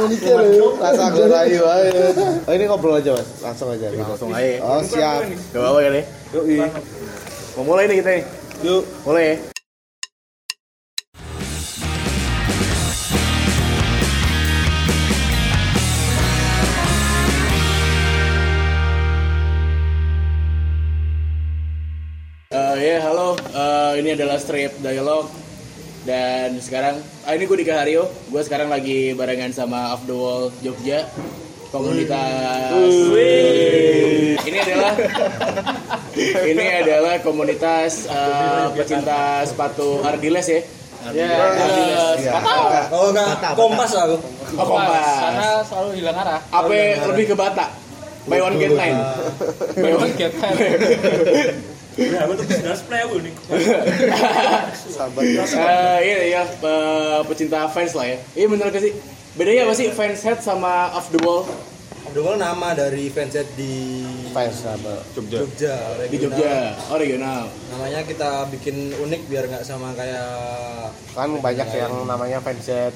Rasa gorayu ayo. Oh ini ngobrol aja, Mas. Langsung aja. Langsung aja. Oh, siap. Gak apa-apa kan ya? Yuk, Mau mulai nih kita nih. Yuk. Mulai ya. Eh, ya halo, Eh, ini adalah strip dialog dan sekarang ah, ini gue Dika Haryo, gue sekarang lagi barengan sama Off the Wall Jogja komunitas. Ini adalah ini adalah komunitas eh, pecinta sepatu Ardiles ya. Ya, Ardiles. Oh enggak, kompas aku. Oh, kompas. Karena selalu hilang arah. Apa lebih ke Bata? Buy one get nine. Buy one Get kan. Ya, nih. Sahabat. Eh, iya iya eh, pecinta fans lah ya. Iya bener gak sih? Bedanya apa sih fans head sama off the wall Abdul nama dari fanset di Fans sama. Jogja. di regional. Jogja? Oh regional. Namanya kita bikin unik biar nggak sama kayak Kan banyak yang namanya fanset.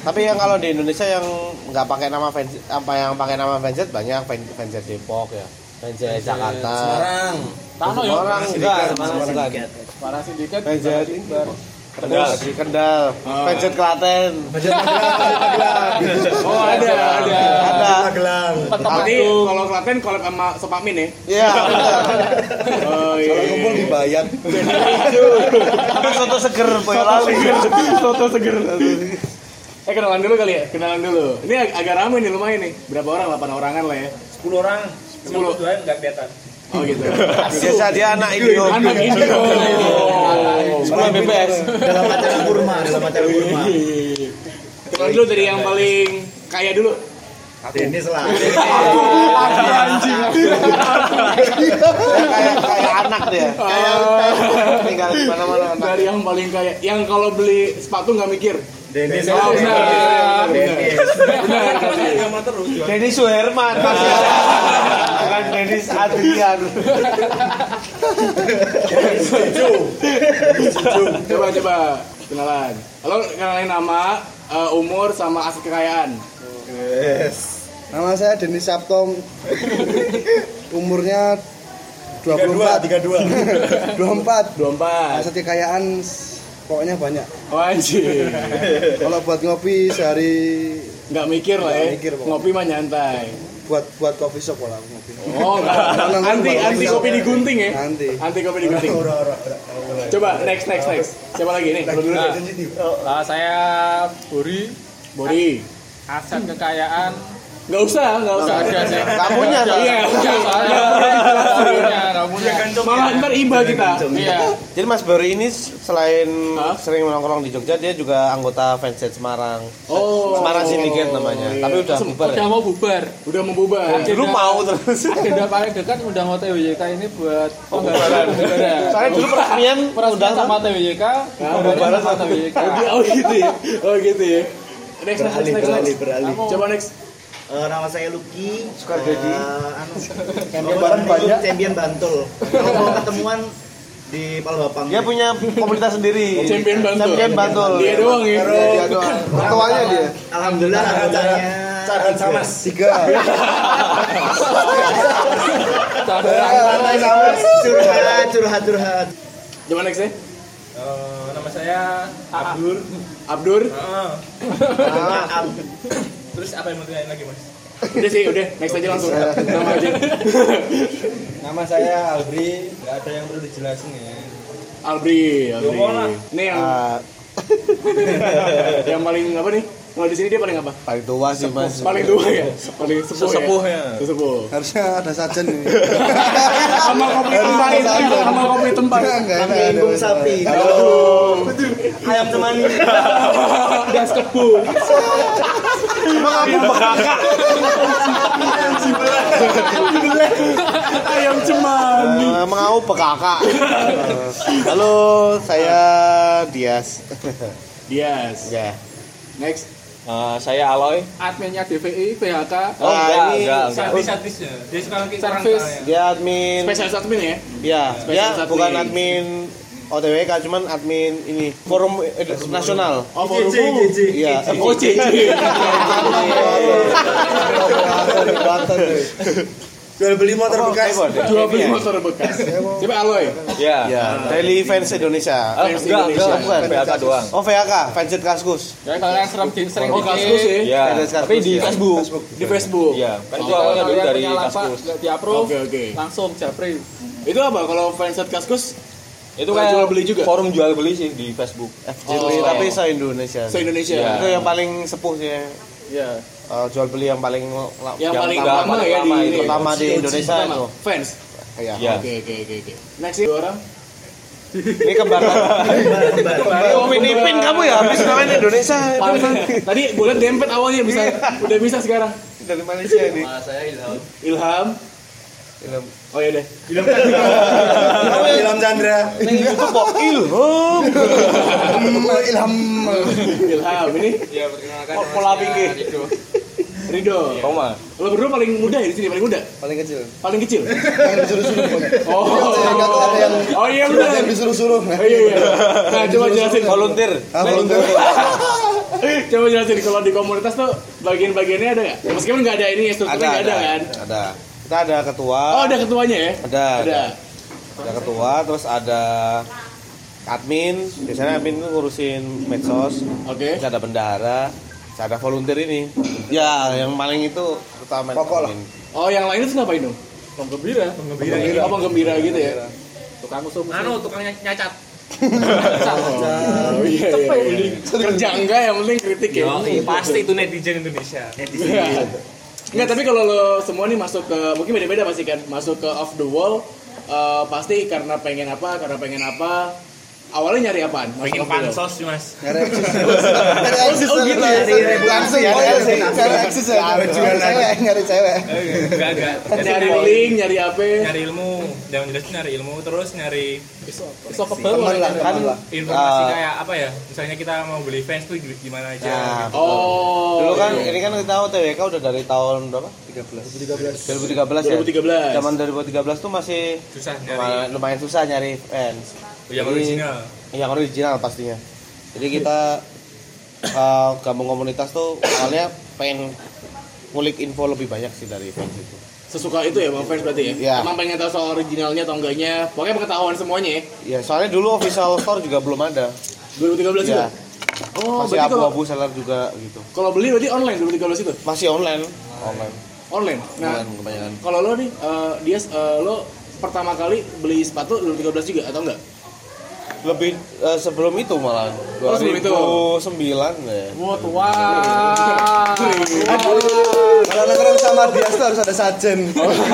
Tapi yang kalau di Indonesia yang nggak pakai nama fans apa yang pakai nama fanset banyak fan- fanset Depok ya. Fanset Jakarta. Semarang. Tano ya. Orang enggak, Semarang enggak. Para sindikat. Fanset Kendal, di Kendal, Oh. Klaten. Fanset Magelang. Oh ada ada. Ada. Magelang. Berarti kalau Klaten collab sama Sopamin ya? Iya. Oh iya. Kalau kumpul di Bayan. Apa soto seger Boyolali. Soto seger. Eh kenalan dulu kali ya, kenalan dulu. Ini ag- agak ramai nih lumayan nih. Berapa orang? 8 orangan lah ya. 10 orang. Sepuluh. Dua enggak kelihatan. Oh gitu. Biasa dia anak Indio. Anak Indigo. Sekolah BPS. Dalam acara kurma, dalam acara kurma. Kenalan dulu dari yang paling kaya dulu. Denis lah. kayak kayak anak dia. Kayak tinggal di mana-mana. Dari yang paling kaya, yang kalau beli sepatu nggak mikir. Denis. Oh, benar. Denis. Benar. Dennis Suherman Mas. Bukan Dennis Adrian. Coba coba kenalan. Halo, kenalin nama, eh, umur sama aset kekayaan. Yes. Nama saya Denis Sabtom. Umurnya 24. 32. 24. 24. Aset kekayaan pokoknya banyak. Oh anjir. Kalau buat ngopi sehari Nggak mikir lah ya. Mikir. Ngopi mah nyantai. Buat buat coffee shop lah aku ngopi. Oh, enggak. anti anti kopi digunting ya. Anti. Anti kopi digunting. Coba next next next. Siapa lagi nih? Lu dulu Nah, nah, saya Buri. Bori. Aset kekayaan. Nggak usah, nggak usah. Ada sih. Gak punya Iya, iya. Punya. Malah ntar iba kita. Iya. Jadi Mas Bori ini selain sering nongkrong di Jogja, dia juga anggota fanset Semarang. Oh. Semarang Syndicate namanya. Iya. Tapi udah bubar Udah ya. mau bubar. Udah mau bubar. Dulu mau terus. Agenda paling dekat udah mau TWYK ini buat Pembubaran. pembubaran. Soalnya dulu peresmian Peresmian undang sama TWYK, pembubaran sama TWYK. Oh gitu ya. Oh gitu ya. Next next next next. next. beralih. Coba next. Eh, nama saya Lucky Sukardedi. Eh, anu, champion banyak champion Bantul kalau mau ketemuan di Palbapang Dia punya komunitas sendiri. Champion Bantul. Champion Bantul. Dia doang ya. Dia doang. Ketuanya dia. alhamdulillah anggotanya Caran sama Tiga. Santai sama curhat curhat curhat next ya. Eh, nama saya Abdur. Abdur. Ah. maaf Terus apa yang mau ditanyain lagi, Mas? Udah sih, udah. Next aja langsung. Nama aja. Nama saya Albri, nggak ada yang perlu dijelasin ya. Albri, Albri. Ini yang Ah, yang paling apa nih? Kalau di sini dia paling apa? paling tua sih Mas. Paling tua ya? Paling sepuh Sesepuh ya? ya. Sesepuh. Harusnya ada sajen ini. Sama kopi tempat itu, sama kopi tempat. Pakai imbung sapi Aduh. Ayam temani. Gas kebu. Emang aku bekaka. Ayam cemani. Eh, Emang aku bekaka. Eh, Halo, saya Dias. Dias. Ya. Next. Eh, saya Aloy, adminnya DVI, PHK, Oh, enggak, ini enggak, enggak. Servis-servisnya. Dia sekarang kita Service. dia admin Spesialis admin ya? ya dia bukan admin OTWK cuman admin ini forum eh, nasional. Oh, baru Iya. Oh, CC. Jual beli motor bekas. Jual beli motor bekas. Coba Aloy. Ya. Ya, Daily Fans Indonesia. Ah, Fans Indonesia. bukan PAK doang. Oh VAK, Fansite Kaskus. Ya kalian sering sering Oh, Kaskus ya. Ya, tapi di ya. Facebook. Di Facebook. Iya, kan itu awalnya dulu dari Kaskus. di approve Oke, oke. langsung japri Itu apa kalau fanset Kaskus? Itu kayak jual beli juga? Forum jual beli sih di Facebook. FJP tapi se Indonesia. Se-Indonesia. Iya. Itu yang paling sepuh sih. ya Eh, jual beli yang paling la- Yang, paling pertama- lama ya di pertama ini. di Indonesia itu. Fans. Iya. Iya. Oke, oke, oke, oke. Next ya, dua orang. Ini kembar. Oh, Pinipin kamu ya habis main Indonesia. Tadi gue liat dempet awalnya bisa udah bisa sekarang. Dari Malaysia ini. Ilham. Ilham. Oh iya deh. Ilham Chandra. Ini YouTube kok Ilham. Ilham. Ilham ini ya perkenalkan Oh, pola pinggir. Rido. Roma. Lo berdua paling muda ya di sini, paling muda? Paling kecil. Paling kecil? Yang disuruh-suruh. Oh. Ada ada yang Oh iya benar. yang disuruh-suruh. Oh iya iya. Nah, coba jelasin. Volunteer. Ah, volunteer. Coba jelasin kalau di komunitas tuh bagian-bagiannya ada nggak? Ya, meskipun nggak ada ini ya strukturnya nggak ada, kan? Ada. Kita ada ketua. Oh ada ketuanya ya? Ada. Ada. Ada ketua, terus ada admin. Biasanya admin itu ngurusin medsos. Oke. Terus ada bendahara. Terus ada volunteer ini. Ya, yang paling itu utama Pokok lah. admin. Oh yang lain itu ngapain dong? penggembira Penggembira. Oh penggembira gitu ya? tukang usul Anu tukangnya nyacat. Oh iya iya. iya. Kerja enggak yang penting kritik ya. pasti itu netizen Indonesia. Iya. Enggak, tapi kalau lo semua nih masuk ke mungkin beda-beda pasti kan masuk ke off the wall eh, pasti karena pengen apa, karena pengen apa. Awalnya nyari apaan? The wall. pansos sih mas. Nyari eksis. Nyari eksis. Oh, gitu ya? Nyari langsung ya. Nyari eksis ya. Nyari cewek. Nyari cewek. Enggak enggak. Nyari link, nyari apa? Nyari ilmu. Yang jelas nyari ilmu terus nyari iso kebal lah. Kan informasi Ah. kayak apa ya? Misalnya kita mau beli fans tuh gimana aja. Nah, gitu. Oh. Dulu kan iya. ini kan kita tahu TWK udah dari tahun berapa? 13. 2013 ya. 2013. Zaman 2013 tuh masih Susah nyari lumayan susah nyari fans. Yang Jadi- original. Yang original pastinya. Jadi kita uh, gabung komunitas tuh awalnya pengen ngulik info lebih banyak sih dari fans itu. Sesuka itu ya Bang Fans berarti ya? Iya. Emang pengen tahu soal originalnya atau enggaknya. Pokoknya pengetahuan semuanya ya. Ya soalnya dulu official store juga belum ada. 2013 juga. Ya, Oh, masih berarti kalau abu-abu seller juga gitu. kalau beli berarti online 2013 itu. Masih online. Online. Online. Nah, Online kebanyakan. kalau lo nih eh, dia eh, lo pertama kali beli sepatu 2013 juga atau enggak? Lebih eh, sebelum itu malah. Oh, sebelum itu. 2009 ya. Wah, tua. Kalau nongkrong sama dia tuh harus ada sajen.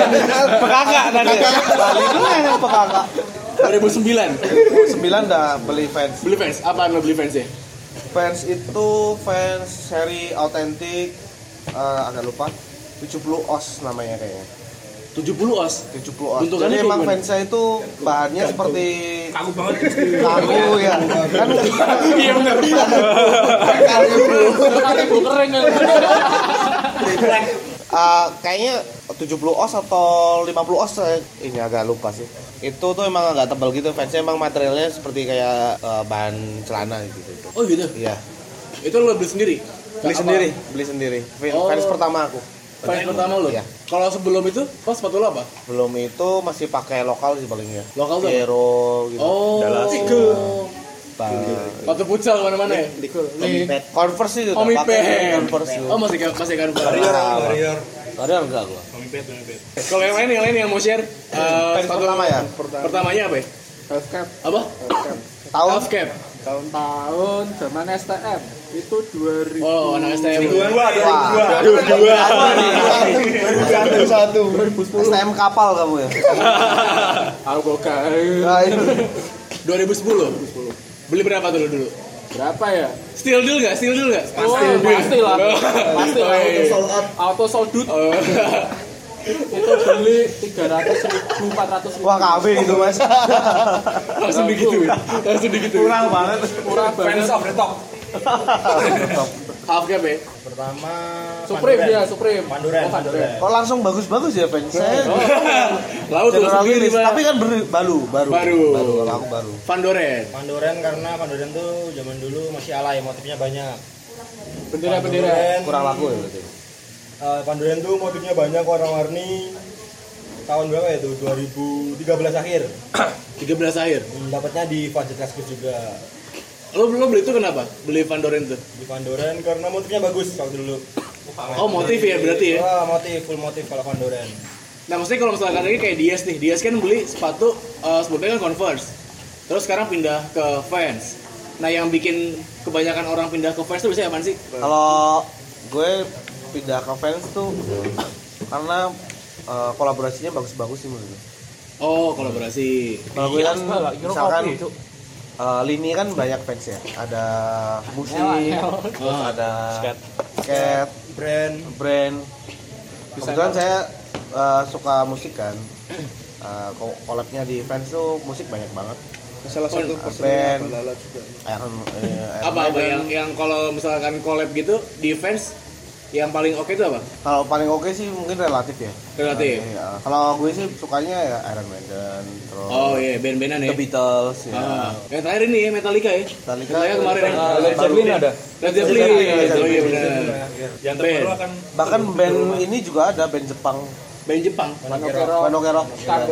Pekakak tadi. Bali itu yang pekakak. 2009 9 udah beli fans. beli fans. Apaan lo beli fans ya? Fans itu fans seri autentik eh, agak lupa 70 os namanya kayaknya 70 os. 70 os Bentukannya jadi emang fansnya itu bahannya seperti Kaku banget. kaku ya kan Iya benar. Kali bu kering ya. eh, kayaknya 70 os atau 50 os saya ini agak lupa sih itu tuh emang agak tebal gitu fansnya emang materialnya seperti kayak eh, bahan celana gitu, gitu. Oh gitu. iya Itu lo beli sendiri? beli Apa? sendiri beli sendiri Oh. fans pertama aku Fans pertama lo? Iya. Kalau sebelum itu, oh sepatu lo apa? belum itu masih pakai lokal sih palingnya Lokal tuh? Hero gitu Oh. Bang. Sepatu futsal mana-mana ya? Nih, Converse itu Omi pakai Pen. Converse. Oh masih masih kan. Warrior. Warrior enggak gua. Kalau yang lain yang lain yang mau share eh, sepatu- pertama ya? Pertamanya apa ya? Half cap. Apa? Tahun Half cap. Tahun zaman STM itu 2000. Oh, anak STM. Satu satu. STM kapal kamu ya. Aku gak Nah, itu. 2010. Beli berapa dulu dulu? berapa ya? Still deal nggak? Still deal nggak? Oh, pasti lah. Pasti lah. Oh, iya, iya. Auto sold out. Oh. itu beli 300 ribu, 400 ribu. Wah, KB gitu, Mas. Langsung digituin. Langsung digituin. Kurang banget. Murah banget. Fans of the top. Half cap ya? Pertama Supreme Panduren. dia, Supreme. Panduren. Oh, Panduren. Kok langsung bagus-bagus ya fans? Saya Lalu tuh sendiri, tapi kan baru, baru. Baru. Kalau aku baru. Vandoren. Panduren karena Panduren tuh zaman dulu masih alay, motifnya banyak. Bendera-bendera. Panduren, Kurang laku ya berarti. Eh, Panduren tuh motifnya banyak warna-warni. Tahun berapa ya tuh? 2013 akhir. 13 akhir. Hmm, Dapatnya di Kaskus juga. Lo lo beli itu kenapa? Beli Vandoren tuh? Di Panduren karena motifnya bagus waktu dulu. Oh, motif ya berarti ya? Wah, motif, full motif kalau Panduren. Nah maksudnya kalau misalkan ini kayak Dias nih, Dias kan beli sepatu eh, sebelumnya kan Converse, terus sekarang pindah ke Vans. Nah yang bikin kebanyakan orang pindah ke Vans tuh biasanya apaan sih? Kalau gue pindah ke fans tuh karena eh, kolaborasinya bagus-bagus sih menurut gue. Oh kolaborasi. Kalau gue kan kira misalkan eh, lini kan banyak fans ya. Ada musik, terus Ah. ada Skate. skate, Brand brand. Kebetulan saya eh, suka musik kan. Eh, ko- collabnya di fans tuh musik banyak banget. Salah satu band. Iron, eh, Iron Apa apa yang yang kalau misalkan collab gitu di Vans yang paling oke itu apa? Kalau paling oke sih mungkin relatif ya. Relatif. Iya. Kalau gue sih sukanya ya Iron Maiden, terus Oh iya band-bandan ya. The Beatles ya. Ah, yang terakhir ini ya Metallica ya. Metallica. Metallica kemarin ya. Ah, Led Zeppelin ada. Led Zeppelin. Led Zeppelin. Oh iya benar. Yang terbaru akan Bahkan band ini juga ada band Jepang, Band Jepang. Manokero. Manokero.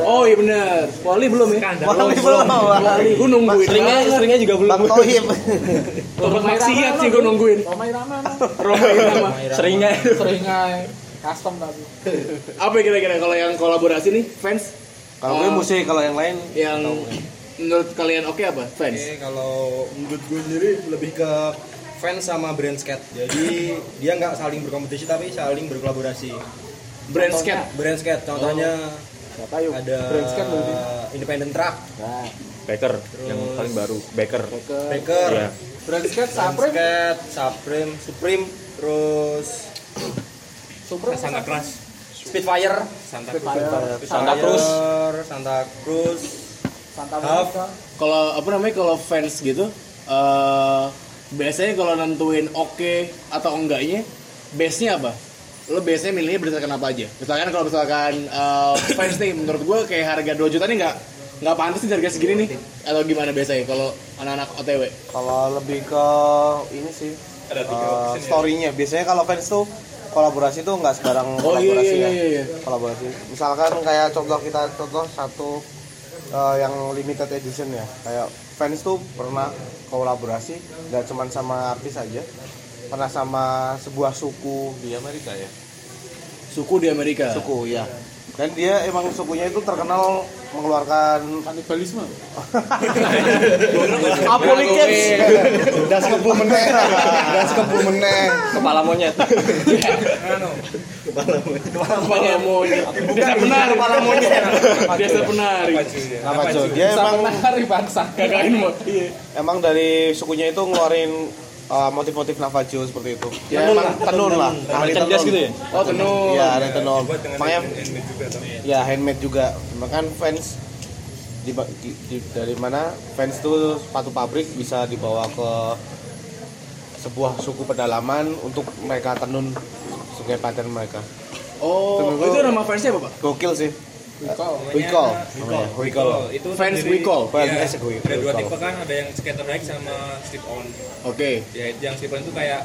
Oh iya benar. Wali belum ya? Wali belum. Wali. Gue nungguin. Seringnya seringnya juga belum. Bang Tohib. Untuk maksiat sih gue nungguin. Romai Rama no. Roma Irama. Seringnya Sering aja custom tapi. Apa kira-kira kalau yang kolaborasi nih fans Kalau gue Ah. musik, kalau yang lain yang menurut kalian oke apa fans? Oke, kalau menurut gue sendiri lebih ke fans sama brand skate. Jadi dia nggak saling berkompetisi tapi saling berkolaborasi. Brand skate. Brand skate contohnya Siapa yuk? ada Brand skate berarti. Independent Truck, Nah, Baker yang paling baru. Baker. ke Baker, Iya. brand skate Brand Supreme. skate, Supreme, Supreme, terus Supreme. Santa Claus. Spitfire, Santa. Claus. Santa Cruz. Santa Cruz, Santa. Monica. Kalau apa namanya kalau fans gitu eh biasanya kalau nentuin oke atau enggaknya base-nya apa? Lo biasanya milihnya berdasarkan apa aja? Misalkan kalau misalkan eh, fans nih menurut gue kayak harga 2 juta nih nggak nggak pantas nih harga segini nih atau gimana biasanya kalau anak-anak OTW? kalau lebih ke ini sih Ada tiga ya. story-nya. Biasanya kalau fans tuh kolaborasi tuh nggak sebarang Oh iya kolaborasi iya ya. iya iya. Kolaborasi. Misalkan kayak contoh kita contoh satu eh, yang limited edition ya. Kayak fans tuh pernah kolaborasi nggak cuma sama artis aja, pernah sama sebuah suku di Amerika ya. Suku di Amerika. Suku ya. Dan dia emang sukunya itu terkenal mengeluarkan Kanibalisme. Apolikens. Das kebu meneh. Das kebu meneh. Kepala monyet. Anu, Kepala monyet. Biasa penari. Kepala monyet. Biasa ya. Nama Jo. Dia Bisa emang bangsa. Iya. emang dari sukunya itu ngeluarin uh, motif-motif Navajo seperti itu. Ya emang tenun lah. Ahli Cerdas tenun. gitu ya. Oh tenun. Iya, ada tenun. Makanya handmade juga tuh. ya handmade juga. Bahkan fans di, di- di- dari mana fans tuh sepatu pabrik bisa dibawa ke sebuah suku pedalaman untuk mereka tenun sebagai pattern mereka. Oh, Tenun itu gua- nama fansnya apa pak? Gokil sih. Wicall. Wicall. namanya. Wicall. Itu Fans Wicall. Fans Wicall. Ada dua tipe kan, ada yang skater hike sama slip on. Oke. Ya, yang slip on itu kayak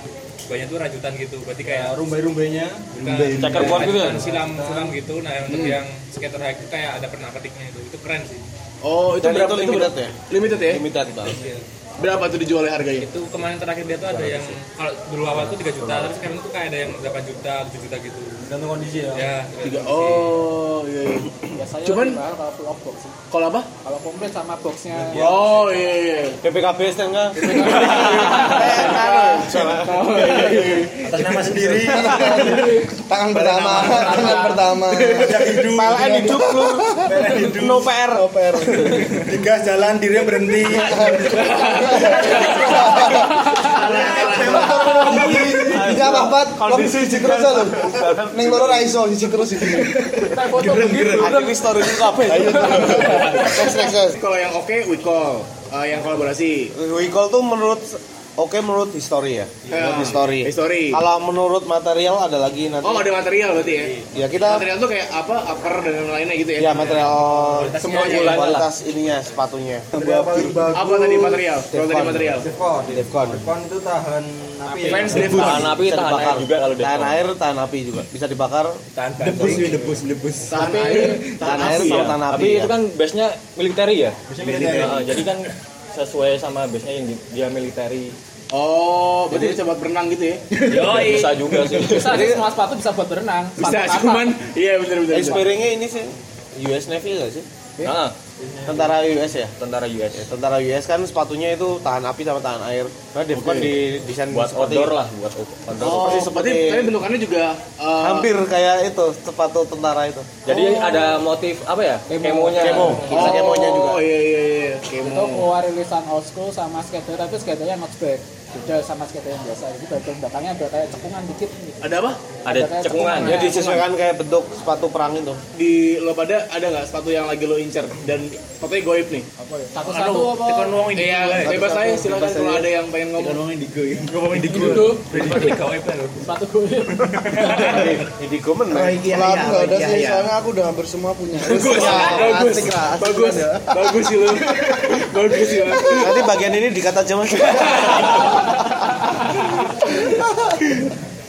banyak tuh rajutan gitu. Berarti kayak rumbai-rumbainya. bukan Checkerboard gitu ya? silam silam gitu. Nah, yang untuk yang skater hike itu kayak ada pernah petiknya itu. Itu keren sih. Oh, itu Dan berapa? itu limited berapa? ya? Limited ya? Limited banget. Iya. Berapa tuh dijualnya harganya? Itu kemarin terakhir dia tuh ada yang kalau dulu awal tuh 3 juta, tapi sekarang tuh kayak ada yang 8 juta, 7 juta gitu. Tergantung kondisi ya. Ya, Tiga. Oh, iya. iya. Biasanya Cuman- mahal kalau full box sih. Kalau apa? Kalau komplit sama boxnya. Oh, iya iya. PPKB enggak? Atas nama sendiri. Tangan pertama, tangan pertama. PLN hidup lu. No PR. No PR. Digas jalan dirinya berhenti. Ini apa-apa, kondisi siji terus lho. Ning loro ra iso, siji terus iki. Ada di story itu apa? Ayo. Next next next. Kalau yang oke, we call. Eh, yang kolaborasi. Wicall tuh menurut oke menurut history ya. Menurut history. History. Kalau menurut material ada lagi nanti. Oh, ada material berarti ya? Ya kita Material tuh kayak apa? Upper dan lain-lainnya gitu ya? ya material Semuanya kualitas, ya? kualitas ininya sepatunya. Paling bagus. Apa tadi material? Kalau tadi material. Defcon. Defcon. Defcon itu tahan api. ya. Fans Defcon. Tahan api, tahan air juga kalau Tahan Defcon. air, tahan api juga. Bisa dibakar. Debus, ya, debus, debus. Tahan air, Tahan air sama tahan api. Tapi ya. itu kan base-nya military ya? Nah, jadi kan sesuai sama base-nya yang di- dia military. Oh, berarti bisa buat berenang gitu ya? Yoi. Bisa juga sih. Bisa sih semua sepatu bisa buat berenang. Bisa, apa? cuman iya bener. Inspiringnya ini sih US Navy nggak sih? Nah, Tentara US ya. tentara US. Tentara US kan sepatunya itu tahan api sama tahan air. Nah, Defcon di desain Buat seperti- outdoor lah, buat outdoor. Oh, seperti- berarti seperti- tapi bentukannya juga eh, Hampir kayak itu sepatu tentara itu. Jadi ada motif apa ya? Kemo. Kemonya. Kemo. Bisa kemonya juga. Oh iya iya iya. Itu Kemo. keluar rilisan old school sama skater tapi skaternya notchback. Beda sama skater yang biasa. Jadi bagian belakangnya ada kayak cekungan dikit gitu. Ada apa? Ada kayak cekungan. Ya disesuaikan kayak bentuk sepatu perang itu. Di lo pada ada nggak sepatu yang lagi lo incer dan sepatunya goib nih? Apa ya? Satu-satu apa? Iya, bebas aja silakan kalau ada yang pengen ngomong. Ngomongin di Dulu. Berarti gawe apa lo? Sepatu goyim. Indigo menang. Kalau aku nggak ada sih, soalnya aku udah hampir semua punya. Bagus, bagus, bagus, bagus sih lo, bagus sih lo. Nanti bagian ini dikat aja mas.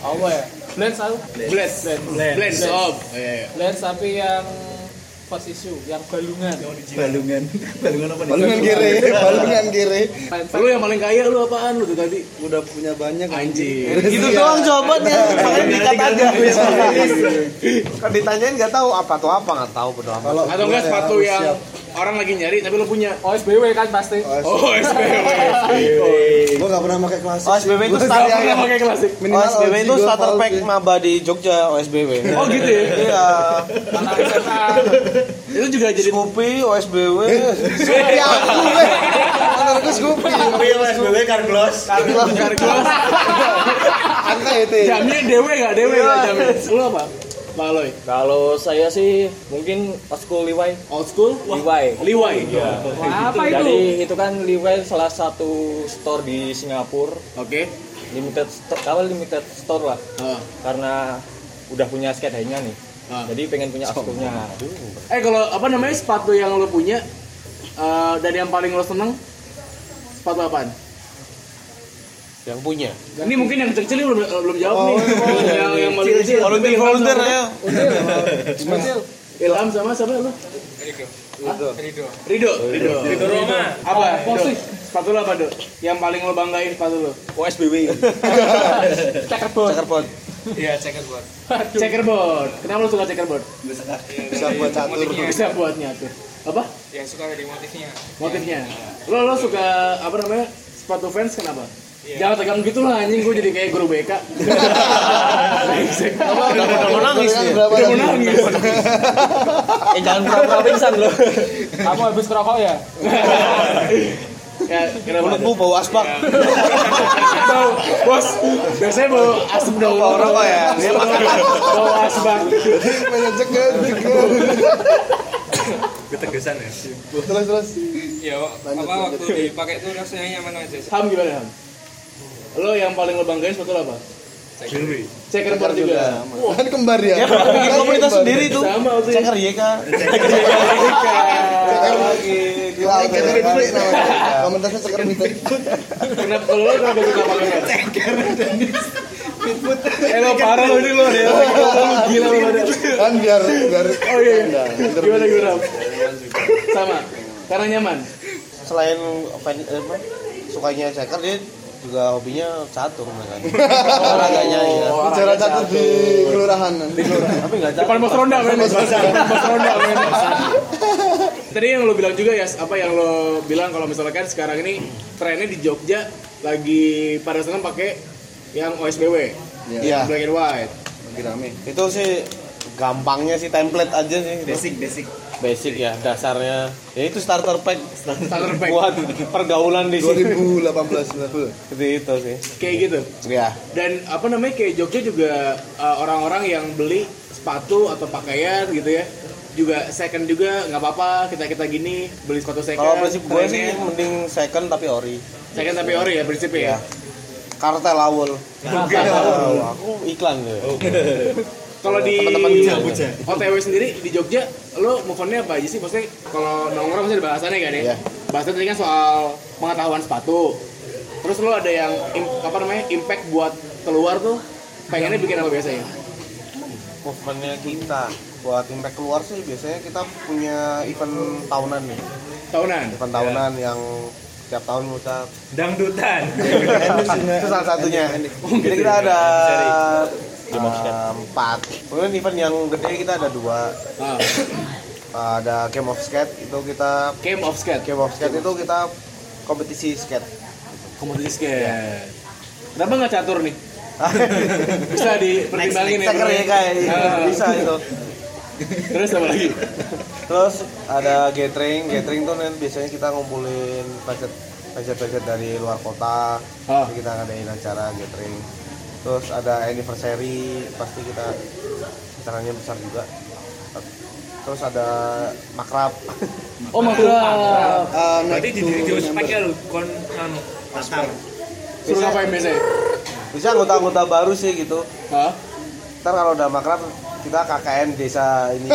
Apa ya? Blend satu. Blend, blend, blend, oh, iya, iya. Blend tapi yang first issue, yang balungan. balungan balungan apa nih Balungan kiri, balungan kiri. Lu yang paling kaya lu apaan lu tuh tadi? Udah punya banyak. Anjir. Itu doang jawabannya. Makanya dikat aja. Kan ditanyain nggak tahu apa tuh apa nggak tahu. Kalau Atau enggak sepatu yang orang lagi nyari tapi lu punya? OSBW kan pasti. Oh, SPW. Gue nggak pernah pakai klasik. OSBW itu Gua starter Gak pernah pakai klasik. Minimal OSBW itu starter pack maba di Jogja OSBW. Oh gitu ya? Iya. Itu juga jadi Scoopy, OSBW. Scoopy aku, weh. Menurutku Scoopy. SBW Carglass Carglass. Angka itu. Jamnya dewe gak? Dewe gak jamnya? Lu apa? Pak Aloy? Kalau saya sih mungkin old school Levi. Old school? Levi. Liwai? Iya. Wah, apa itu? Jadi itu kan Levi salah satu store di Singapura. Oke. Limited store, kalau limited store lah. Ah. Karena udah punya skate high-nya nih. Ah. Jadi pengen punya old school-nya. Eh kalau apa namanya sepatu yang lo punya eh, dan yang paling lo seneng sepatu apaan? Yang punya. Ini mungkin yang kecil-kecil belum belum jawab nih. yang yang paling kecil. Volunteer, volunteer ya. Kecil. Ilham sama siapa lu? Rido. Rido. Rido. Rido Roma. Apa? posisi. Sepatu lo apa, Dok? Yang paling lo banggain sepatu lo? OSBW. Checkerboard. Checkerboard. Iya, checkerboard. Checkerboard. Kenapa lo suka checkerboard? Bisa buat catur. Bisa buat nyatu. Apa? Yang suka dari motifnya. Motifnya. Lo lo suka apa namanya? Sepatu fans kenapa? Jangan tegang gitu lah anjing gue jadi kayak guru BK. Udah mau nangis nih. Udah mau tadi? nangis. eh jangan pura-pura pingsan loh. Kamu habis ngerokok ya? Ya, kenapa? Mulutmu bau asbak. Bau, bos, biasanya bau asap dong. Bau rokok ya. Dia Bau asbak. Banyak cekel, cekel. Ketegasan ya. Terus terus. Iya, apa waktu dipakai itu rasanya nyaman aja. Ham gimana Ham? Lo yang paling lo banggain sepatu lo apa? Checkerboard juga. Kan kembar ya. dia pernah bikin komunitas Kembar. sendiri tuh. Sama waktu itu. Ceker YK. Ceker lagi. Gila, ceker mitik namanya. Komunitasnya ceker mitik. Kenapa kalau lo kenapa suka pakai fans? Ceker Eh lo parah lo ini lo ya. Gila lo pada. Kan biar biar Oh iya. Gimana gimana? Ham? Sama. Karena nyaman. Selain apa, sukanya ceker dia juga hobinya catur mereka. Olahraganya ya. bicara catur di kelurahan. Di kelurahan. Tapi nggak catur. Depan pos ronda men. Depan pos ronda men. Tadi yang lo bilang juga ya, apa yang lo bilang kalau misalkan sekarang ini trennya di Jogja lagi pada senang pakai yang OSBW, Iya. black and white. Lagi rame. Itu sih gampangnya sih template aja sih. basic basic Basic ya dasarnya. Ya itu starter pack Starter pack. buat pergaulan di sini. 2018 level. Seperti itu sih. Kayak gitu. Ya. Dan apa namanya kayak Jogja juga uh, orang-orang yang beli sepatu atau pakaian gitu ya juga second juga nggak apa-apa kita kita gini beli sepatu second Kalau prinsip gue sih mending second tapi ori. second tapi ori ya prinsipnya ya Kartel awal. aku iklan ya. Kalau di Teman-teman Jogja. OTW sendiri di Jogja lo move on-nya apa aja sih maksudnya kalau nongkrong pasti ada bahasannya kan ya Iya. bahasannya tadi kan soal pengetahuan sepatu terus lo ada yang apa namanya impact buat keluar tuh pengennya bikin apa biasanya Movementnya kita buat impact keluar sih biasanya kita punya event tahunan nih. tahunan Event tahunan yang setiap tahun kita Dangdutan. itu salah satunya. Jadi kita ada uh, empat. Kemudian event yang gede kita ada dua. ah, Ada Game of Skate itu kita game of skate Game of Skate itu kita kompetisi skate. kompetisi skate kenapa nggak catur nih bisa dipertimbangin ya ya kayak Ah. bisa itu. terus apa lagi Terus ada gathering, gathering tuh nanti biasanya kita ngumpulin budget budget budget dari luar kota. Ah. Jadi kita ngadain acara gathering. Terus ada anniversary, pasti kita acaranya besar juga. Terus ada makrab. oh makrab Eh, Berarti di di di speknya lu kon anu suruh ngapain biasanya Bisa anggota-anggota baru sih gitu. Hah? Ntar kalau udah makrab kita KKN desa ini.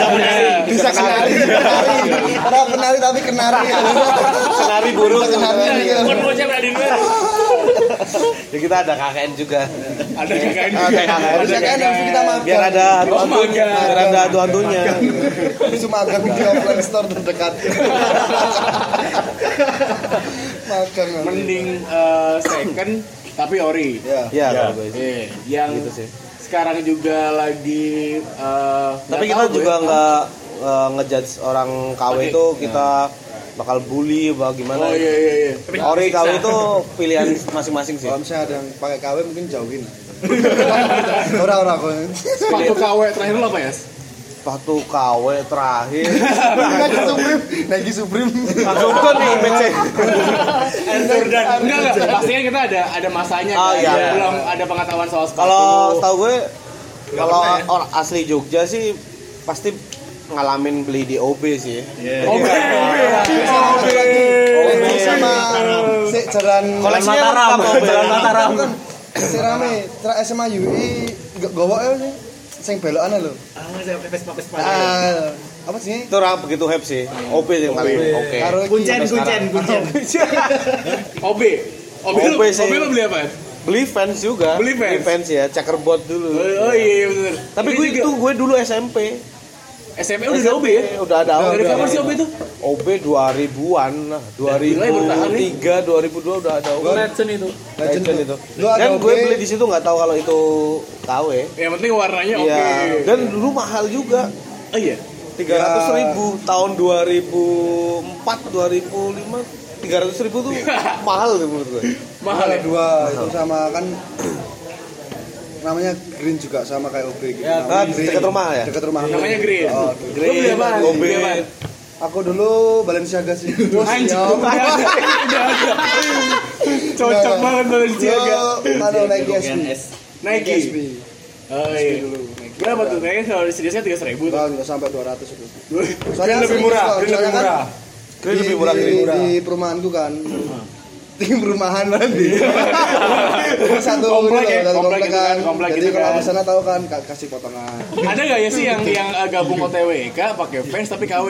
bisa kenari kenari ada kenari tapi kenari Kenari burung. kenari bocah berada di luar. Ya kita ada KKN juga. ada KKN Ada juga KKN. bisa kan yang kita makan Biar ada Oh, magang. Biar ada hantu-hantunya. bisa makan di offline store terdekat makan mending eh, second tapi ori ya Iya, gue sih. Eh, yang Gitu sih. sekarang juga lagi eh, Tapi kita gue. juga nggak uh, ngejudge orang KW Oke. itu kita bakal bully apa gimana. oh iya iya iya. Ori KW itu pilihan masing-masing sih. kalau misalnya ada yang pakai KW mungkin jauhin. Orang-orang kok sepatu KW terakhir lo apa ya Sepatu KW terakhir. Nike Supreme Nike Supreme. Langsung kan nih BC. enggak enggak. Pastinya kita ada ada masanya Oh, kan? iya. Belum ada pengetahuan soal sepatu. Kalau tahu gue kalau orang asli Jogja sih pasti ngalamin beli di OB sih. OB OB ya OB sama si jalan Koleksinya Mataram, Jalan Mataram. si rame tra SMA UI gak gowok ya sih. Sing belokan lho. Ah, saya pepes pepes ah apa sih? Itu orang begitu hype sih. OB sih yang paling oke. Kuncen, kuncen, kuncen. OB OB lo OB sih. OB lo beli apa? Beli fans juga. Beli fans? ya, checkerboard dulu. oh, oh iya bener. Tapi Ini gue juga- itu gue dulu SMP. SMP udah ada OB ya Udah ada dari OB. kapan sih OB itu OB 2000-an lah. Gila, ya bertahan nih. 2003, 2002 udah ada OB. Legend itu. Legend itu. Dan gue beli di situ nggak tahu kalau itu KW. yang penting warnanya oke Iya. Dan dulu mahal juga. oh iya Tiga ratus ribu tahun 2004 2005 tiga ratus ribu tuh mahal tuh menurut gue. mahal ya dua itu sama kan namanya Green juga sama kayak OB gitu. Ya, Namanya kan, dekat rumah ya? Dekat rumah. namanya Green Oh, apa OB. Aku dulu Balenciaga sih. Terus Anjing, ya. Cocok banget Balenciaga. Anu Nike SB. Nike. Oh iya. Berapa tuh? Kayaknya kalau di sini tiga seribu tuh. Nggak sampai 200 itu. Green lebih murah, Green lebih kan murah. Green di, lebih murah, di, Green murah. di perumahanku kan. Di perumahan nanti. Satu Komplek ini ya, satu komplek gitu kan, komplek Jadi gitu kalau kan. ke sana tahu kan ka- kasih potongan. Ada nggak ya sih yang yang uh, gabung OTWK pakai fans tapi KW?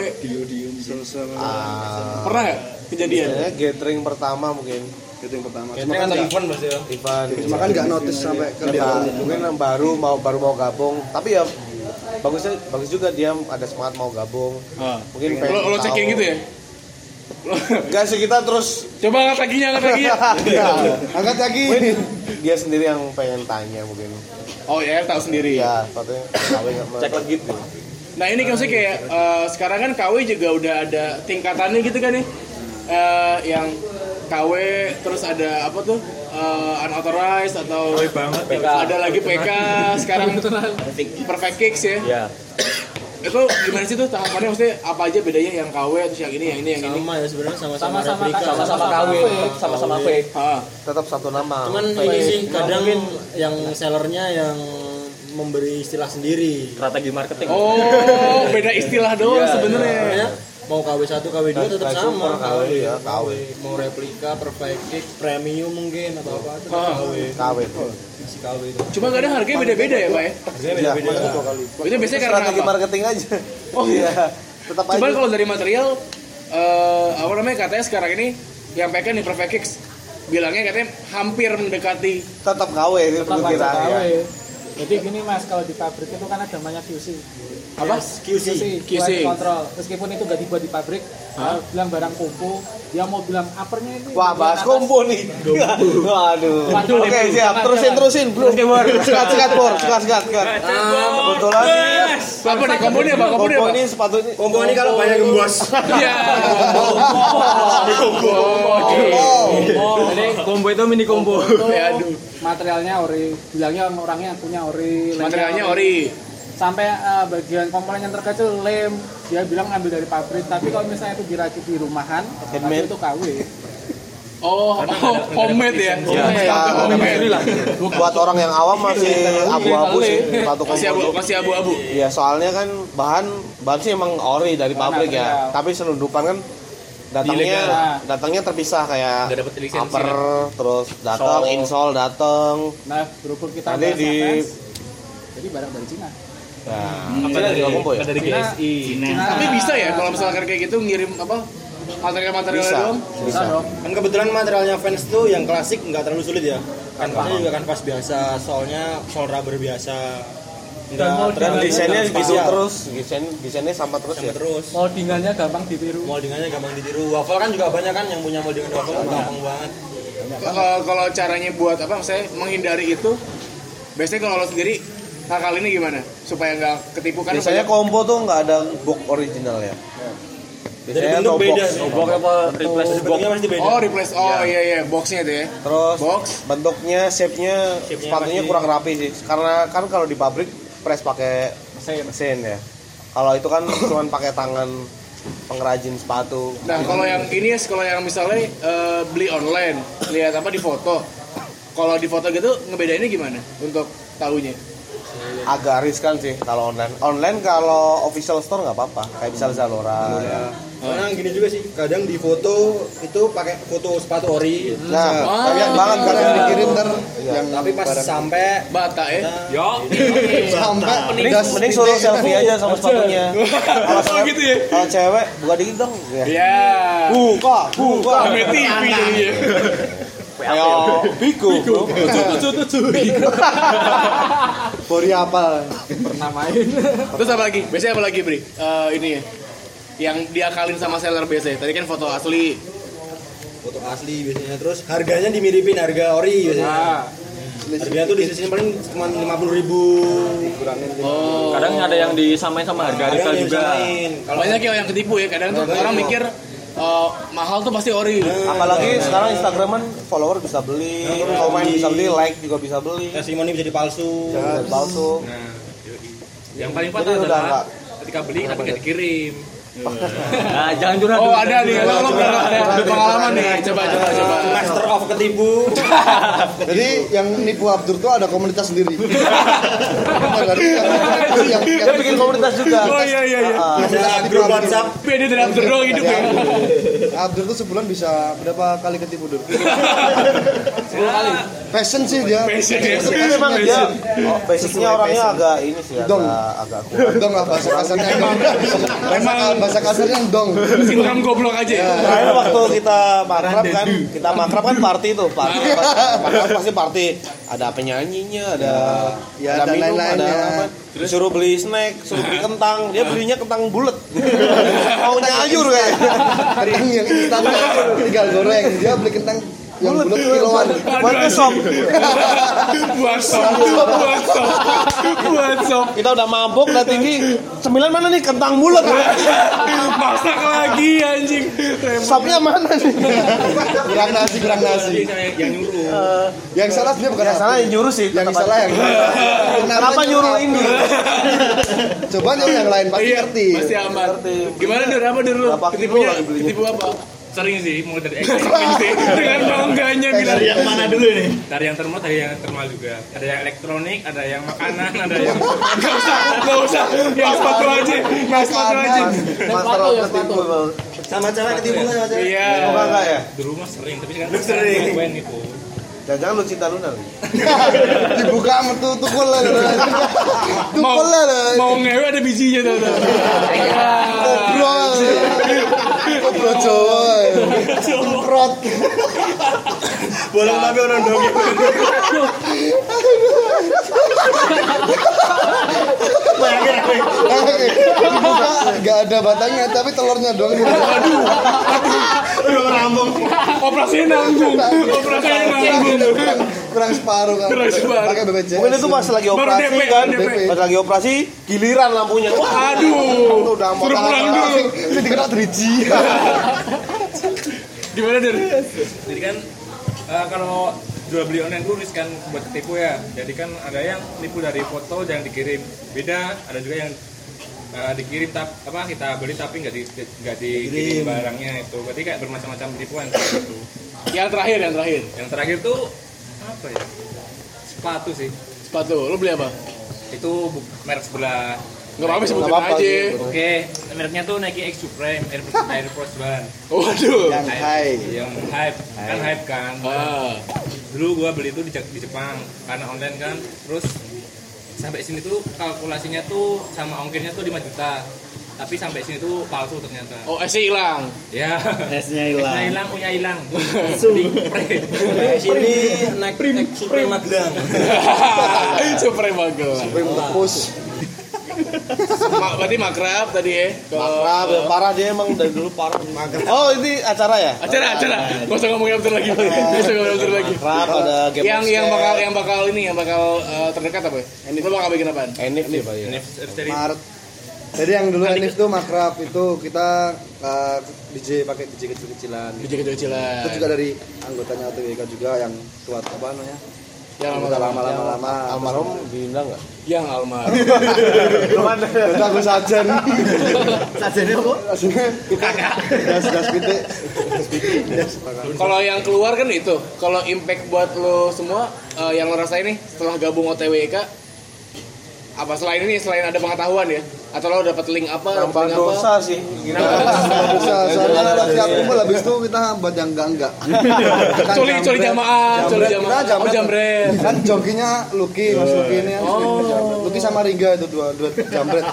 Ah, Pernah nggak kejadian? Kayaknya gathering pertama mungkin yang pertama. Cuma kan kan event pasti ya. Ivan. cuma kan nggak notice sampai ke dia. Nah, mungkin yang baru mau baru mau gabung tapi ya bagusnya bagus juga dia ada semangat mau gabung Ah. mungkin Lo lo cekin gitu ya? Enggak sih kita terus Coba angkat kakinya, angkat kakinya. Angkat lagi. mungkin dia sendiri yang pengen tanya mungkin Oh ya, tahu sendiri. ya KW nggak cek lagi Nah ini kan sih kayak eh, sekarang kan KW juga udah ada tingkatannya gitu kan nih. Eh, yang KW terus ada apa tuh eh, unauthorized atau ada lagi PK sekarang perfect kicks ya. Ya. Itu gimana sih tuh tahapannya maksudnya apa aja bedanya yang KW terus yang ini yang ini yang ini. Sama ya sebenarnya sama-sama replika. Sama-sama KW, sama-sama fake. Ah, tetap satu nama. Cuman ini sih kadang yang sellernya yang memberi istilah sendiri. Strategi marketing. Oh, beda istilah doang Iya, sebenarnya. Makanya mau KW1, KW2 tetap sama. KW, ya, KW. Mau replika, perfect kick, premium mungkin atau apa tetap Ah. KW. KW tuh. KW itu. Cuma kadang harganya beda-beda ya, Pak ya? Harganya Iya, beda-beda. Itu biasanya karena Strategi marketing aja. Oh iya. Tetap Cuman aja. kalau dari material eh apa namanya katanya sekarang ini yang pakai nih Perfect Kicks bilangnya katanya hampir mendekati tetap KW itu tetap kita KW. ya. Jadi gini mas, kalau di pabrik itu kan ada namanya QC. apa? QC. QC. quality control. Meskipun itu gak dibuat di pabrik, kalau bilang barang kompo, dia mau bilang uppernya ini. Wah, bahas kompo nih. Waduh. Waduh, Oke, itu. siap. Terusin terusin, Bro. Sikat sikat, Bor. Sikat sikat, sikat. Kebetulan Apa nih kombo ini apa? Kombo ini kompo apa? ini sepatu ini Kompo ini kalau banyak gembos. Iya. Jadi combo itu mini. Ya, aduh. Materialnya ori, bilangnya orangnya punya ori. Materialnya ori. Sampai eh, bagian komponen yang terkecil lem, dia bilang ngambil dari pabrik. Tapi kalau misalnya itu dirakit di rumahan, Handmade. itu KW. Oh, oh, homemade ya. Ya, Homemade. buat orang yang awam masih abu-abu sih sepatu Masih abu, kompo. masih abu-abu. Iya, soalnya kan bahan bahan sih emang ori dari pabrik ya. Tapi selundupan kan datangnya datangnya terpisah kayak dapet upper kan? terus datang Sol. insole datang Nah, berhubung kita Nanti di- jadi barang dari Cina. Nah, apa dari kompo ya? dari Cina, GSI. Cina. Tapi bisa ya kalau misalkan kayak gitu ngirim apa material-material Bisa. doang? Bisa dong. Kan kebetulan materialnya fans tuh yang klasik nggak terlalu sulit ya. Kanvasnya juga kanvas biasa, solnya sol rubber biasa. Enggak Dan desainnya gitu terus, desain desainnya sama terus Sama ya. terus. Moldingannya gampang ditiru. Moldingannya gampang ditiru. Waffle kan juga banyak kan yang punya moldingan waffle gampang banget. Kalau kalau caranya buat apa maksudnya menghindari itu biasanya kalau lo sendiri nakal ini gimana supaya nggak ketipu kan Biasanya banyak- kompo tuh nggak ada box original ya. Dari Biasanya bentuk no beda. box. apa replace box? Pasti beda. oh replace oh iya iya boxnya itu ya Terus box bentuknya, shape-nya, Shape-nya sepatunya pasti- kurang rapi sih. Karena kan kalau di pabrik press pakai Mesin. mesin ya. Kalau itu kan cuma pakai tangan pengrajin sepatu. nah kalau yang ini ya kalau yang misalnya eh, beli online lihat apa di foto kalau di foto gitu ngebedainnya gimana untuk tahunya Agak riskan sih kalau online. Online kalau official store nggak apa-apa. Kayak misal Zalora. ya. Karena gini juga sih, kadang di foto itu pakai foto sepatu ori. Nah, Ah. Tapi yang banget kan yang dikirim ntar Iya. yang Tapi pas sampai bata ya Yo. sampai mending, mending suruh selfie aja sama sepatunya. Kalau Oh, cewek, gitu ya? kalau cewek buka dikit dong. Ya. Buka, buka. TV jadinya Kayak Bigo. bro. Bori apa? Pernah main. terus apa lagi biasanya apa lagi Bri Eh, ini ya yang diakalin sama seller biasanya tadi kan foto asli foto asli biasanya terus harganya dimiripin harga ori biasanya. Nah, Harganya tuh di sini paling cuma lima puluh ribu. oh Kadang ada yang disamain sama harga retail juga. Kalau banyak ya yang ketipu ya kadang tuh orang mikir eh, mahal tuh pasti ori Apalagi sekarang Instagram kan follower bisa beli, komen bisa beli, like juga bisa beli. testimoni bisa dipalsu. Dan palsu. Nah, yang paling fatal udah adalah ketika beli tapi nggak dikirim. Nah, jangan curhat. oh ada nih lo, lo ada, pengalaman nih coba coba coba Master of ketipu. Jadi yang nipu Abdur tuh ada komunitas sendiri. Yang, bikin komunitas juga. oh iya iya iya Ah, Ada grup WhatsApp. beda dari Abdur doang hidup ya Abdur tuh sebulan bisa berapa kali ketipu Dur? 10 kali. Passion sih dia. passion ya Tapi memang dia oh, basicnya orangnya agak ini sih agak agak kuat. Dong lah bahasa kasarnya dong. Bahasa, kasarnya dong. sindrom goblok aja ya Terakhir waktu kita makrab kan, kita makrab kan party tuh, party, makrab pasti party. Ada penyanyinya, ada Ya, ada dan minum, ada lain-lainnya. apa. Disuruh beli snack, suruh beli kentang, dia belinya kentang bulat. Mau nyayur kayak. Kentang yang instan tinggal goreng. Dia beli kentang yang bulat kiloan. Buat besok. buat sop buat sop buat sop Kita udah mabuk, udah tinggi. Sembilan mana nih kentang bulat? masak lagi anjing Sopnya mana nih? Kurang nasi, kurang nasi. yang nyuruh. Yang salah dia bukan Yang salah yang nyuruh sih. Yang salah yang Kenapa nyuruh ini? Coba nyuruh yang lain pasti iya ngerti. pasti aman gimana dur apa dur lu Berapa ketipunya ketipu apa Sering sih, mau dari elektronik sih. Dengan bangganya bilang. Dari yang mana dulu nih? Dari yang termal, dari yang termal juga. Ada yang elektronik, ada yang makanan, ada yang Gak usah, gak usah. Yang sepatu aja, yang sepatu aja. Master sepatu, of ya, ketimbul. Sama cewek ketimbun sama cewek. Iya. Enggak ya di rumah sering, tapi kan sering. Wen itu. jangan-jangan lu cinta Luna lagi Dibuka metu tukul lah. Mau, Tukul lah. mau ngewe ada bijinya tuh. tuh. Bro. Bro Jawa. Semprot. Bolong tapi orang dongeng. Enggak ada batangnya tapi telurnya doang. Aduh, rambung. Operasinya nanggung, operasinya nanggung. Kurang, separuh kan. Kurang separuh. Pakai BPJS. mungkin itu pas lagi Baru operasi DP, kan DP. pas lagi operasi giliran lampunya wah Aduh, udah mau suruh pulang dulu. Ini dikena driji. Gimana dari? Jadi kan eh, kalau jual beli online itu riskan buat tipu ya. Jadi kan ada yang nipu dari foto yang dikirim beda, ada juga yang eh, dikirim tap apa kita beli tapi nggak di nggak dikirim barangnya itu. Berarti kayak bermacam-macam tipuan gitu. Yang terakhir, yang terakhir. Yang terakhir tuh apa ya? Sepatu sih. Sepatu, lu beli apa? Itu merek sebelah. Nggak apa-apa sebutin apa-apa aja. sih. Oke, mereknya tuh Nike X Supreme Air, Air Force One. Waduh. Yang high. Yang hype, kan hype kan. Ah, dulu gua beli itu di, di Jepang karena online kan terus sampai sini tuh kalkulasinya tuh sama ongkirnya tuh 5 juta tapi sampai sini tuh palsu ternyata oh esi hilang. ya Esnya Esnya hilang. hilang punya hilang sini naik naik Supreme Magelang. Super bagel. Supreme tepus. Ma berarti makrab tadi ya. Kalau Makrab, ya, parah dia emang dari dulu parah oh ini acara ya acara acara. Gak usah ngomongin after lagi. Gak usah ngomongin after lagi. Makrab ada game Yang yang bakal yang bakal ini yang bakal eh, terdekat apa? ya? Lu bakal bikin apaan? Enif nih pak ya dari Maret. Jadi yang dulu Enif tuh makrab itu kita uh, DJ pakai DJ kecil-kecilan. DJ kecil-kecilan. Itu juga dari anggotanya OTWK juga yang tua apa namanya? Yang Udah lama-lama lama. almarhum diundang nggak Yang almar. Itu aku sajen. Sajennya apa? Das das pitik. Kalau yang keluar kan itu. Kalau impact buat lo semua eh, yang lo rasain nih setelah gabung OTWK apa selain ini selain ada pengetahuan ya atau lo dapat link apa nambah link apa? dosa sih. Gitu Bisa, soalnya kalau siap kumpul habis itu kita buat yang enggak enggak. coli coli jamaah coli jamaah. Oh jambret. Kan joginya Lucky, Mas Lucky ini. Oh. Lucky sama Riga itu dua dua jambret.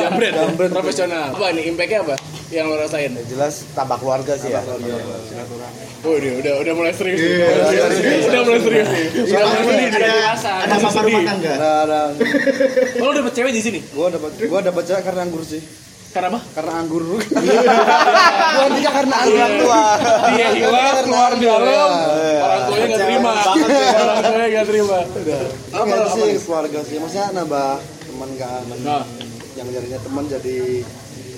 jambret Jambret. profesional apa nih impactnya apa yang lo rasain jelas tambah keluarga sih ya oh udah udah udah mulai serius nih. udah mulai serius nih udah mulai serius nih. Ada mama rumah tangga. Nah, nah, Oh, lo dapet cewek di sini gua dapat gua dapat cewek karena anggur sih. Karena apa Karena anggur. Gua nikah karena anggur tua. dia hilang keluar dalam orang tuanya nggak terima orang tuanya nggak terima Apa apa sih keluarga sih? Maksudnya nambah teman kan. nah Yang jadinya teman jadi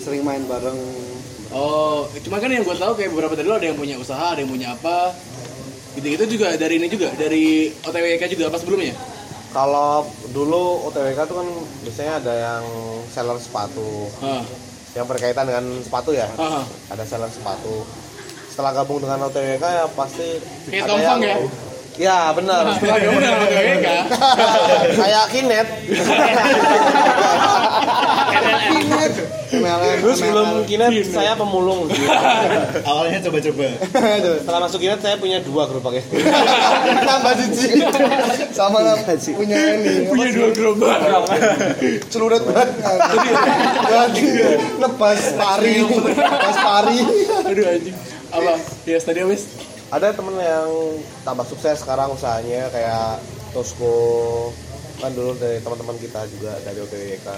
sering main bareng. Oh, cuma kan yang gue tahu kayak beberapa dari lo ada yang punya usaha, ada yang punya apa. Gitu-gitu juga dari ini juga, dari OTWK juga apa sebelumnya? Kalau dulu OTWK tuh kan biasanya ada yang seller sepatu. Ah, yang berkaitan dengan sepatu ya. Ah. ada seller sepatu. Setelah gabung dengan OTWK ya pasti Kayak ada Tomfang ya? ya benar. Setelah gabung dengan OTWK, kayak kinet terus sebelum kinet saya pemulung Awalnya coba-coba. setelah masuk kinet saya punya dua gerobaknya Nambah cici. Sama punya ini. punya dua gerobak. celurit banget. Lagi nebas pari. Nebas pari. Aduh anjing. Apa? Ya, tadi habis. ada temen yang tambah sukses sekarang usahanya kayak Tosco kan dulu dari teman-teman kita juga dari OTWK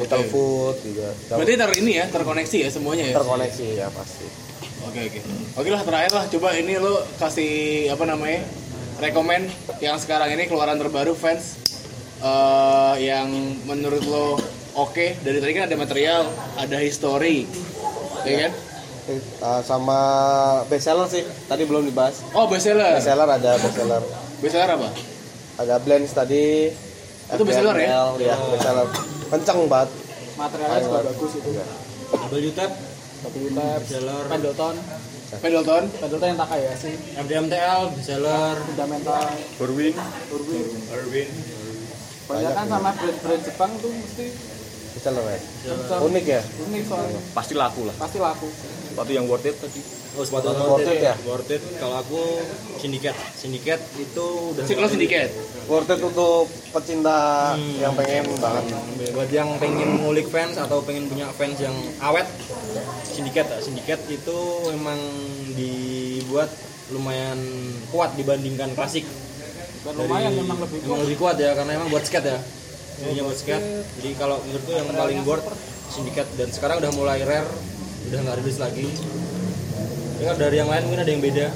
Little Oke. Food juga. Berarti ter ini ya, terkoneksi ya semuanya ya. terkoneksi ya pasti. Oke oke. Oke lah terakhir lah. Coba ini lo kasih apa namanya rekomen yang sekarang ini keluaran terbaru fans eh, yang menurut lo oke. Dari tadi kan ada material ada history. Ya kan? Eh, sama bestseller sih tadi belum dibahas. Oh bestseller. Bestseller ada bestseller. Bestseller apa? Ada blends tadi Itu bestseller ya? Ya bestseller kenceng banget. Materialnya juga bagus itu. W tab, W tab Pendleton Pendleton Pendleton yang Takayashi MDMTL bestseller fundamental. Berwin. Irwin Irwin banyak kan sama brand-brand Jepang tuh mesti. Loh ya unik ya? Unik soalnya. Pasti laku lah. pasti laku. Sepatu yang worth it. tadi. Oh, sepatu Worth it ya? Worth it. Kalau aku Syndicate. Syndicate itu udah Siklus Syndicate? Worth it untuk pecinta yang pengen banget. Buat yang pengen ngulik fans atau pengen punya fans yang awet Syndicate ya. Syndicate itu memang dibuat lumayan kuat dibandingkan klasik. Dan lumayan memang lebih Emang lebih kuat ya karena emang buat skate ya. Ininya buat skate. Jadi kalau menurutku yang paling board Syndicate. Dan sekarang udah mulai rare udah nggak rilis lagi ya dari yang lain mungkin ada yang beda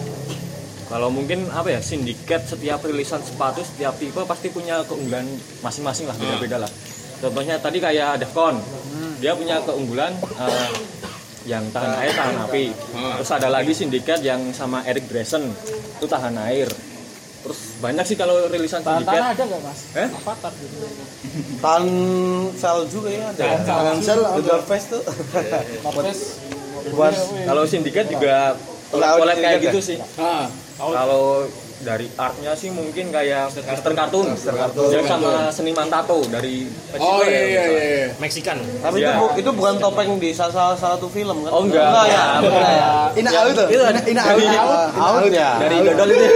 Kalau mungkin apa ya, sindiket setiap rilisan sepatu setiap tipe pasti punya keunggulan masing-masing lah, beda-beda lah. Contohnya tadi kayak Defcon, dia punya keunggulan eh, yang tahan air, tahan api. Terus ada lagi sindiket yang sama Eric Grayson, itu tahan air. Terus banyak sih kalau rilisan tahan tanah sindiket. ada nggak mas Eh? Avatar gitu tahan sel juga ya ada? Tangan sel Face tuh buat Kalau sindiket juga collab kayak gitu ya? sih. ah Kalau dari artnya sih mungkin kayak Western Cartoon, Cartoon. dia sama seniman tato dari oh Meksiko iya ya, iya iya Meksikan tapi itu Iya. bu- itu bukan topeng di salah salah satu film kan Oh, enggak. enggak ya enggak ya Ina out tuh. Itu Ina ina out. out ya dari dodol itu.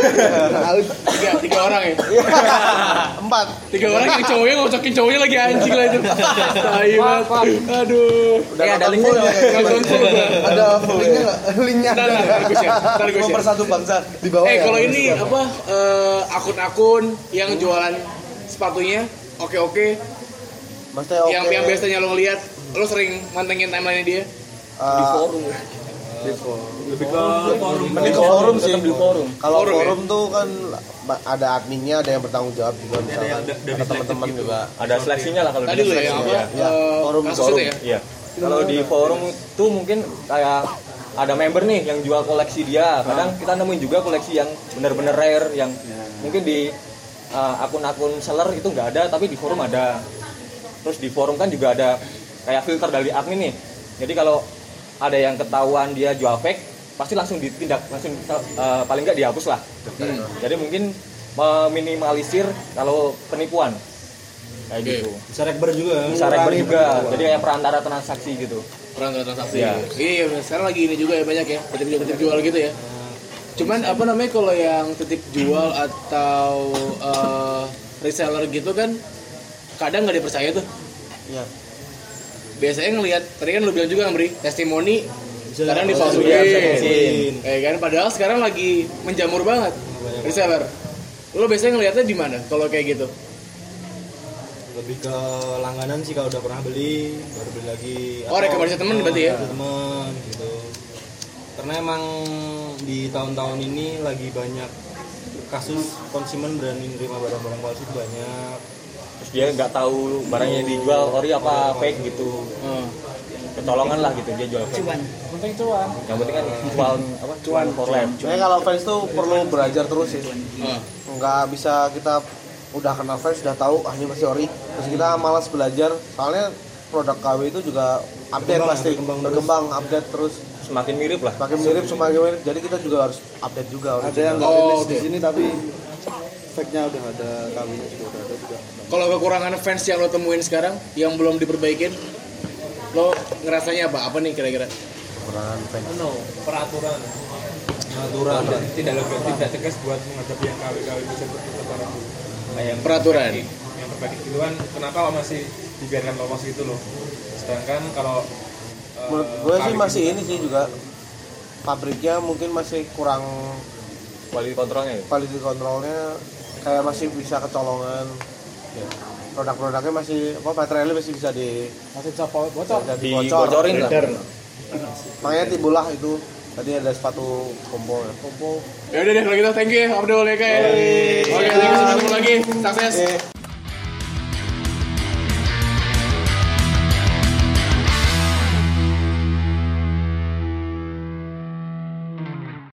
Out. tiga tiga orang ya empat tiga orang yang cowoknya ngocokin cowoknya lagi anjing lah itu tai banget aduh udah Eh, ada linknya ya. Ada linknya? Linknya Ntar, ada. ntar, ntar gue share. Ntar gue share. persatu bangsa Di bawah eh ya. kalau ini apa eh, akun-akun yang jualan sepatunya oke oke maksudnya oke yang yang biasanya lo ngeliat lo sering mantengin timeline dia di forum. lebih ke forum Mending ke forum sih. Di forum. Kalau Forum ya? forum tuh kan ada adminnya, ada yang bertanggung jawab juga misalkan. yang da- dari Ada teman-teman selected juga. Ada seleksinya lah kalau tadi di lo ya apa. Ya, eh, forum, forum. itu ya Iya. Kalau di forum tuh mungkin kayak ada member nih yang jual koleksi dia. Kadang kita nemuin juga koleksi yang benar-benar rare yang mungkin di uh, akun-akun seller itu nggak ada tapi di forum ada. Terus di forum kan juga ada kayak filter dari admin nih. Jadi kalau ada yang ketahuan dia jual fake pasti langsung ditindak langsung uh, paling nggak dihapus lah. Jadi mungkin meminimalisir kalau penipuan kayak Oke. gitu. bisa rekber juga Bisa rekber juga. Jadi kayak perantara transaksi gitu. peran transaksi Iya. iya sekarang lagi ini juga ya banyak ya titip jual titip jual gitu ya cuman apa namanya kalau yang titip jual atau eh, reseller gitu kan kadang nggak dipercaya tuh Iya. biasanya ngelihat tadi kan lu bilang juga Amri testimoni sekarang Iya, dipalsuin dipalsuin. eh kan padahal sekarang lagi menjamur banget reseller lo biasanya ngelihatnya di mana kalau kayak gitu lebih ke langganan sih kalau udah pernah beli baru beli lagi. Oh, rekomendasi temen berarti ya? temen gitu. Karena emang di tahun-tahun ini lagi banyak kasus konsumen berani nerima barang-barang palsu banyak. Terus dia nggak tahu barangnya dijual ori apa fake gitu. Hmm. kecolongan lah gitu dia jual fake. Penting cuan. Yang penting kan jual apa cuan. for life Makanya kalau fans tuh perlu belajar terus sih. Nggak bisa kita udah kenal fans sudah tahu ah ini pasti ori. Terus kita malas belajar. Soalnya produk KW itu juga update Berkembang, pasti berkembang terus. berkembang update terus semakin mirip lah semakin mirip semakin mirip jadi kita juga harus update juga Ada yang nggak Oh, rilis di sini tapi fake-nya udah ada, kawinnya juga udah ada juga. Kalau kekurangan fans yang lo temuin sekarang yang belum diperbaikin, lo ngerasanya apa? Apa nih kira-kira? kekurangan fans no peraturan natural tidak tidak lebih tidak tegas buat menghadapi yang KW-KW bisa dulu kayak yang Peraturan. yang berbagi duluan kenapa lo masih dibiarkan lolos gitu loh? Sedangkan kalau eh, menurut gue sih masih ini sih juga pabriknya mungkin masih kurang quality kontrolnya ya? quality controlnya kayak masih bisa kecolongan. Ya. produk-produknya masih apa materialnya masih bisa di masih bisa bocor. bisa dibocor dibocorin lah. Makanya timbullah itu tadi ada sepatu kompo ya. kumpul Ya udah deh kalau gitu thank you ya Abdul ya kayak. Oke, thank you sampai ketemu lagi. Sukses. Oke.